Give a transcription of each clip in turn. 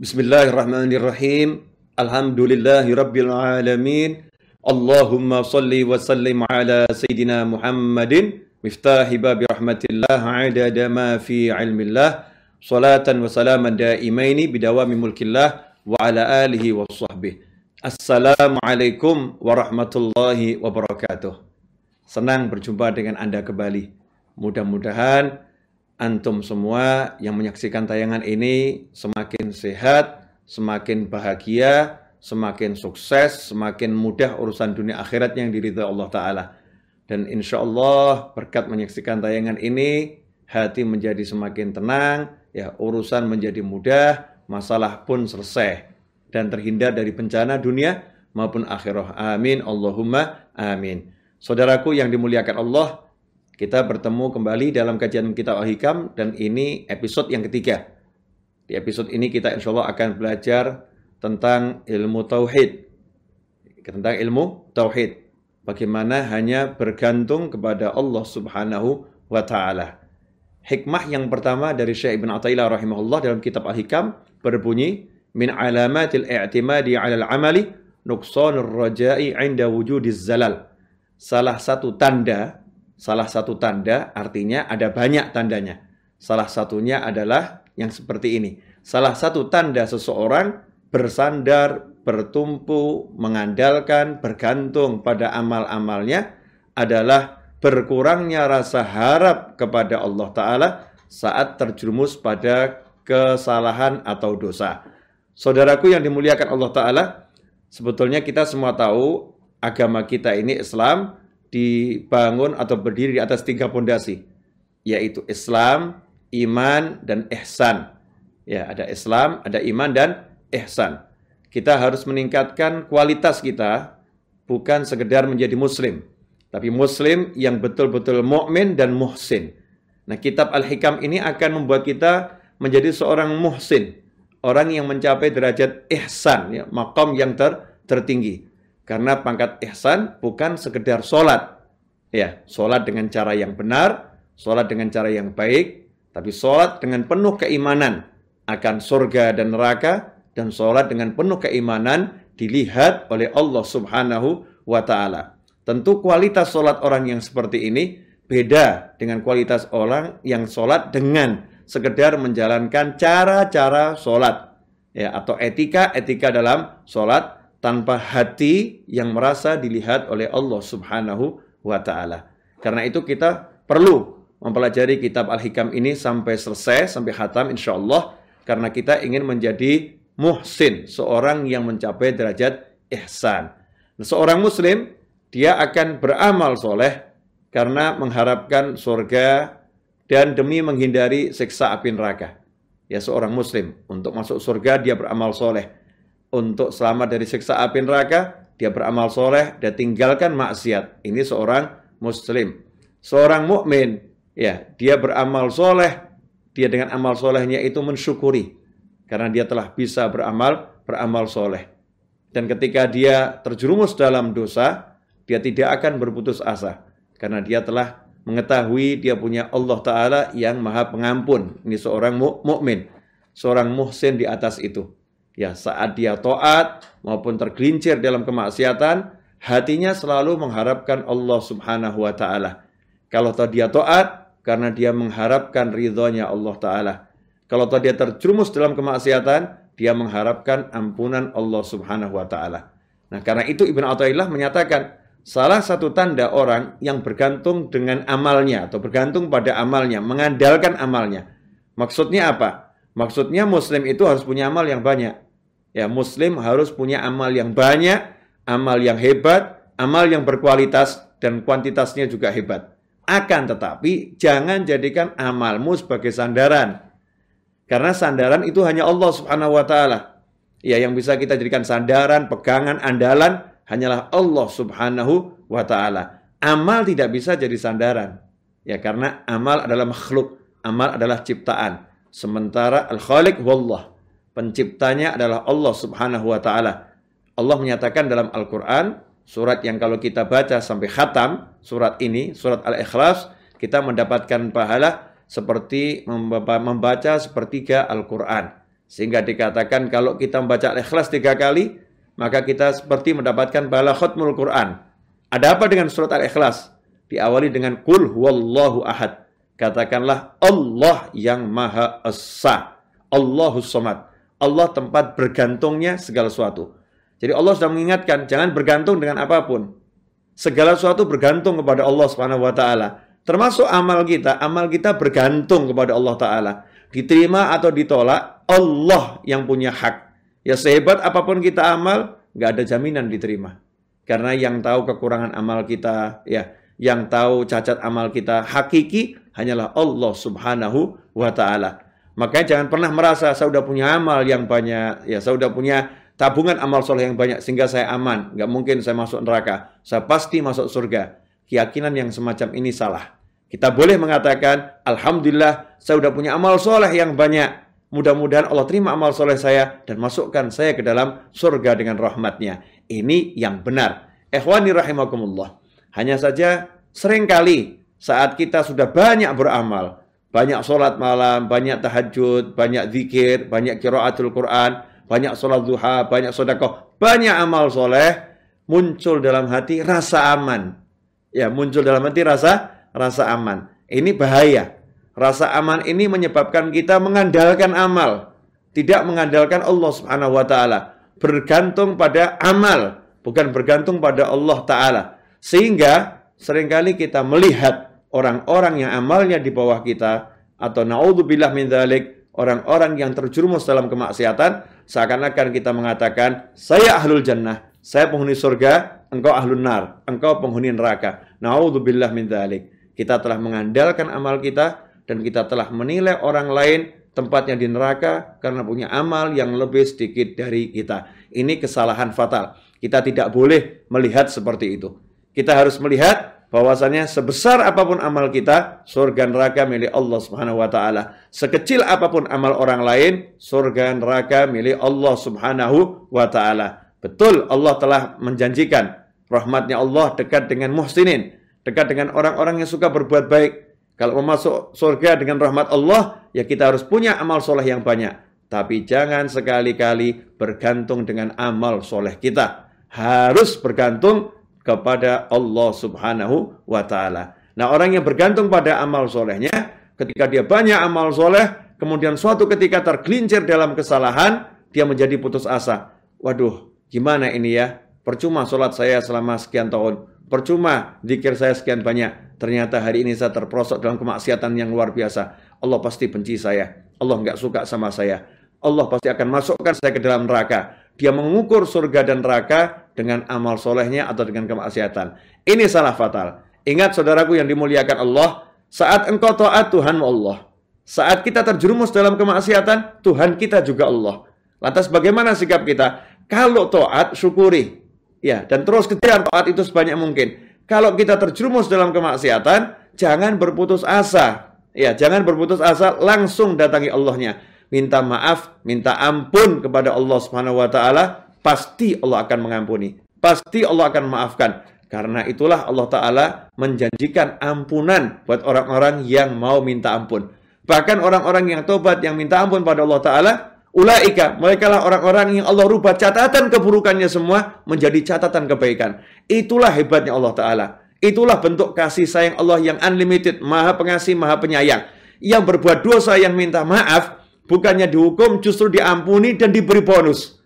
Bismillahirrahmanirrahim. Alhamdulillahirabbil alamin. Allahumma salli wa sallim ala sayyidina Muhammadin miftahi babi rahmatillah adada ma fi ilmillah salatan wa salaman daimaini bidawami mulkillah wa ala alihi wa sahbihi. Assalamualaikum warahmatullahi wabarakatuh. Senang berjumpa dengan Anda kembali. Mudah-mudahan antum semua yang menyaksikan tayangan ini semakin sehat, semakin bahagia, semakin sukses, semakin mudah urusan dunia akhirat yang diridhai Allah Ta'ala. Dan insya Allah berkat menyaksikan tayangan ini, hati menjadi semakin tenang, ya urusan menjadi mudah, masalah pun selesai dan terhindar dari bencana dunia maupun akhirah. Amin. Allahumma amin. Saudaraku yang dimuliakan Allah, kita bertemu kembali dalam kajian kitab Al-Hikam dan ini episode yang ketiga. Di episode ini kita insya Allah akan belajar tentang ilmu tauhid. Tentang ilmu tauhid. Bagaimana hanya bergantung kepada Allah Subhanahu wa taala. Hikmah yang pertama dari Syekh Ibn Athaillah rahimahullah dalam kitab Al-Hikam berbunyi min alamatil i'timadi 'ala al-'amali nuqsanur raja'i 'inda wujudiz zalal. Salah satu tanda, salah satu tanda artinya ada banyak tandanya. Salah satunya adalah yang seperti ini. Salah satu tanda seseorang bersandar, bertumpu, mengandalkan, bergantung pada amal-amalnya adalah berkurangnya rasa harap kepada Allah Ta'ala saat terjerumus pada kesalahan atau dosa. Saudaraku yang dimuliakan Allah Ta'ala, sebetulnya kita semua tahu agama kita ini Islam dibangun atau berdiri di atas tiga pondasi, yaitu Islam, iman, dan ihsan. Ya, ada Islam, ada iman, dan ihsan. Kita harus meningkatkan kualitas kita, bukan sekedar menjadi muslim, tapi muslim yang betul-betul mukmin dan muhsin. Nah, kitab Al-Hikam ini akan membuat kita menjadi seorang muhsin, orang yang mencapai derajat ihsan, ya, makom yang ter, tertinggi. Karena pangkat ihsan bukan sekedar sholat. Ya, sholat dengan cara yang benar, sholat dengan cara yang baik, tapi sholat dengan penuh keimanan akan surga dan neraka, dan sholat dengan penuh keimanan dilihat oleh Allah subhanahu wa ta'ala. Tentu kualitas sholat orang yang seperti ini beda dengan kualitas orang yang sholat dengan sekedar menjalankan cara-cara sholat ya atau etika-etika dalam sholat tanpa hati yang merasa dilihat oleh Allah Subhanahu wa taala. Karena itu kita perlu mempelajari kitab Al-Hikam ini sampai selesai, sampai khatam insya Allah. Karena kita ingin menjadi muhsin, seorang yang mencapai derajat ihsan. Nah, seorang muslim, dia akan beramal soleh karena mengharapkan surga dan demi menghindari siksa api neraka. Ya seorang muslim, untuk masuk surga dia beramal soleh. Untuk selamat dari siksa api neraka, dia beramal soleh dan tinggalkan maksiat. Ini seorang muslim. Seorang mukmin, ya dia beramal soleh, dia dengan amal solehnya itu mensyukuri. Karena dia telah bisa beramal, beramal soleh. Dan ketika dia terjerumus dalam dosa, dia tidak akan berputus asa. Karena dia telah mengetahui dia punya Allah Ta'ala yang maha pengampun. Ini seorang mukmin, seorang muhsin di atas itu. Ya, saat dia taat maupun tergelincir dalam kemaksiatan, hatinya selalu mengharapkan Allah Subhanahu wa taala. Kalau tahu dia taat karena dia mengharapkan ridhonya Allah taala. Kalau tahu dia terjerumus dalam kemaksiatan, dia mengharapkan ampunan Allah Subhanahu wa taala. Nah, karena itu Ibnu Athaillah menyatakan Salah satu tanda orang yang bergantung dengan amalnya atau bergantung pada amalnya, mengandalkan amalnya. Maksudnya apa? Maksudnya muslim itu harus punya amal yang banyak. Ya, muslim harus punya amal yang banyak, amal yang hebat, amal yang berkualitas dan kuantitasnya juga hebat. Akan tetapi jangan jadikan amalmu sebagai sandaran. Karena sandaran itu hanya Allah Subhanahu wa taala. Ya, yang bisa kita jadikan sandaran, pegangan, andalan hanyalah Allah Subhanahu wa taala. Amal tidak bisa jadi sandaran. Ya karena amal adalah makhluk, amal adalah ciptaan. Sementara al-khaliq wallah, penciptanya adalah Allah Subhanahu wa taala. Allah menyatakan dalam Al-Qur'an surat yang kalau kita baca sampai khatam, surat ini, surat Al-Ikhlas, kita mendapatkan pahala seperti membaca sepertiga Al-Qur'an. Sehingga dikatakan kalau kita membaca Al-Ikhlas tiga kali, maka kita seperti mendapatkan bala khutmul Quran. Ada apa dengan surat Al-Ikhlas? Diawali dengan Kul huwallahu ahad. Katakanlah Allah yang maha esa. Allahus somad. Allah tempat bergantungnya segala sesuatu. Jadi Allah sudah mengingatkan, jangan bergantung dengan apa pun. Segala sesuatu bergantung kepada Allah Subhanahu wa taala. Termasuk amal kita, amal kita bergantung kepada Allah taala. Diterima atau ditolak, Allah yang punya hak. Ya sehebat apa pun kita amal, nggak ada jaminan diterima. Karena yang tahu kekurangan amal kita, ya, yang tahu cacat amal kita hakiki hanyalah Allah Subhanahu wa taala. Makanya jangan pernah merasa saya sudah punya amal yang banyak, ya saya sudah punya tabungan amal soleh yang banyak sehingga saya aman. Nggak mungkin saya masuk neraka. Saya pasti masuk surga. Keyakinan yang semacam ini salah. Kita boleh mengatakan, Alhamdulillah, saya sudah punya amal soleh yang banyak. Mudah-mudahan Allah terima amal soleh saya dan masukkan saya ke dalam surga dengan rahmatnya. Ini yang benar. Ikhwani rahimakumullah. Hanya saja sering kali saat kita sudah banyak beramal, banyak sholat malam, banyak tahajud, banyak zikir, banyak kiraatul Quran, banyak sholat duha, banyak sodakoh, banyak amal soleh, muncul dalam hati rasa aman. Ya, muncul dalam hati rasa rasa aman. Ini bahaya. Rasa aman ini menyebabkan kita mengandalkan amal, tidak mengandalkan Allah Subhanahu wa taala, bergantung pada amal, bukan bergantung pada Allah taala. Sehingga sering kali kita melihat orang-orang yang amalnya di bawah kita atau naudzubillah min dzalik, orang-orang yang terjerumus dalam kemaksiatan, seakan-akan kita mengatakan, saya ahlul jannah, saya penghuni surga, engkau ahlun nar, engkau penghuni neraka. Naudzubillah min dzalik. Kita telah mengandalkan amal kita dan kita telah menilai orang lain tempatnya di neraka karena punya amal yang lebih sedikit dari kita. Ini kesalahan fatal. Kita tidak boleh melihat seperti itu. Kita harus melihat bahwasanya sebesar apa pun amal kita, surga neraka milik Allah Subhanahu wa taala. Sekecil apa pun amal orang lain, surga neraka milik Allah Subhanahu wa taala. Betul Allah telah menjanjikan rahmatnya Allah dekat dengan muhsinin dekat dengan orang-orang yang suka berbuat baik. Kalau mau masuk surga dengan rahmat Allah, ya kita harus punya amal soleh yang banyak. Tapi jangan sekali-kali bergantung dengan amal soleh kita. Harus bergantung kepada Allah subhanahu wa ta'ala. Nah orang yang bergantung pada amal solehnya, ketika dia banyak amal soleh, kemudian suatu ketika tergelincir dalam kesalahan, dia menjadi putus asa. Waduh, gimana ini ya? Percuma sholat saya selama sekian tahun. Percuma zikir saya sekian banyak. Ternyata hari ini saya terprosok dalam kemaksiatan yang luar biasa. Allah pasti benci saya. Allah nggak suka sama saya. Allah pasti akan masukkan saya ke dalam neraka. Dia mengukur surga dan neraka dengan amal solehnya atau dengan kemaksiatan. Ini salah fatal. Ingat saudaraku yang dimuliakan Allah, saat engkau taat Tuhanmu Allah. Saat kita terjerumus dalam kemaksiatan, Tuhan kita juga Allah. Lantas bagaimana sikap kita? Kalau taat, syukuri. Ya, dan terus kejar taat itu sebanyak mungkin. Kalau kita terjerumus dalam kemaksiatan, jangan berputus asa. Ya, jangan berputus asa, langsung datangi Allahnya. Minta maaf, minta ampun kepada Allah Subhanahu wa taala, pasti Allah akan mengampuni. Pasti Allah akan memaafkan. Karena itulah Allah Ta'ala menjanjikan ampunan buat orang-orang yang mau minta ampun. Bahkan orang-orang yang tobat, yang minta ampun pada Allah Ta'ala, Ulaika, mereka lah orang-orang yang Allah rubah catatan keburukannya semua menjadi catatan kebaikan. Itulah hebatnya Allah Ta'ala. Itulah bentuk kasih sayang Allah yang unlimited, maha pengasih, maha penyayang. Yang berbuat dosa yang minta maaf, bukannya dihukum, justru diampuni dan diberi bonus.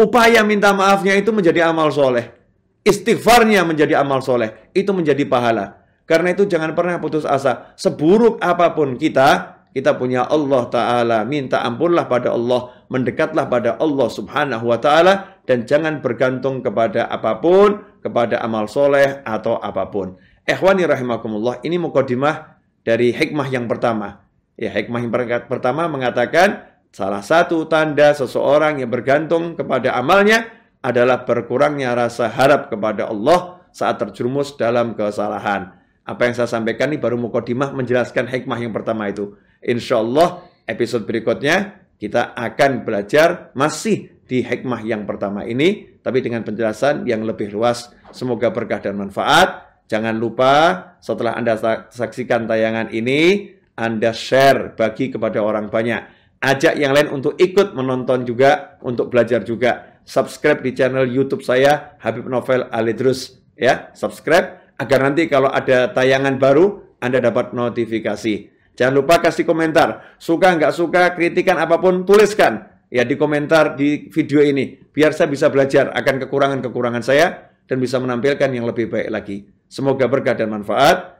Upaya minta maafnya itu menjadi amal soleh. Istighfarnya menjadi amal soleh. Itu menjadi pahala. Karena itu jangan pernah putus asa. Seburuk apa pun kita, kita punya Allah Ta'ala. Minta ampunlah pada Allah. Mendekatlah pada Allah Subhanahu Wa Ta'ala. Dan jangan bergantung kepada apa pun. Kepada amal soleh atau apa pun. Ikhwani rahimakumullah. Ini mukadimah dari hikmah yang pertama. Ya, hikmah yang pertama mengatakan salah satu tanda seseorang yang bergantung kepada amalnya adalah berkurangnya rasa harap kepada Allah saat terjerumus dalam kesalahan. Apa yang saya sampaikan ini baru mukadimah menjelaskan hikmah yang pertama itu. Insya Allah episode berikutnya kita akan belajar masih di hikmah yang pertama ini, tapi dengan penjelasan yang lebih luas. Semoga berkah dan manfaat. Jangan lupa setelah Anda saksikan tayangan ini, Anda share bagi kepada orang banyak. Ajak yang lain untuk ikut menonton juga, untuk belajar juga. Subscribe di channel YouTube saya, Habib Novel Alidrus. Ya, subscribe agar nanti kalau ada tayangan baru, Anda dapat notifikasi. Jangan lupa kasih komentar. Suka nggak suka, kritikan apa pun, tuliskan. Ya di komentar di video ini. Biar saya bisa belajar akan kekurangan-kekurangan saya dan bisa menampilkan yang lebih baik lagi. Semoga berkah dan manfaat.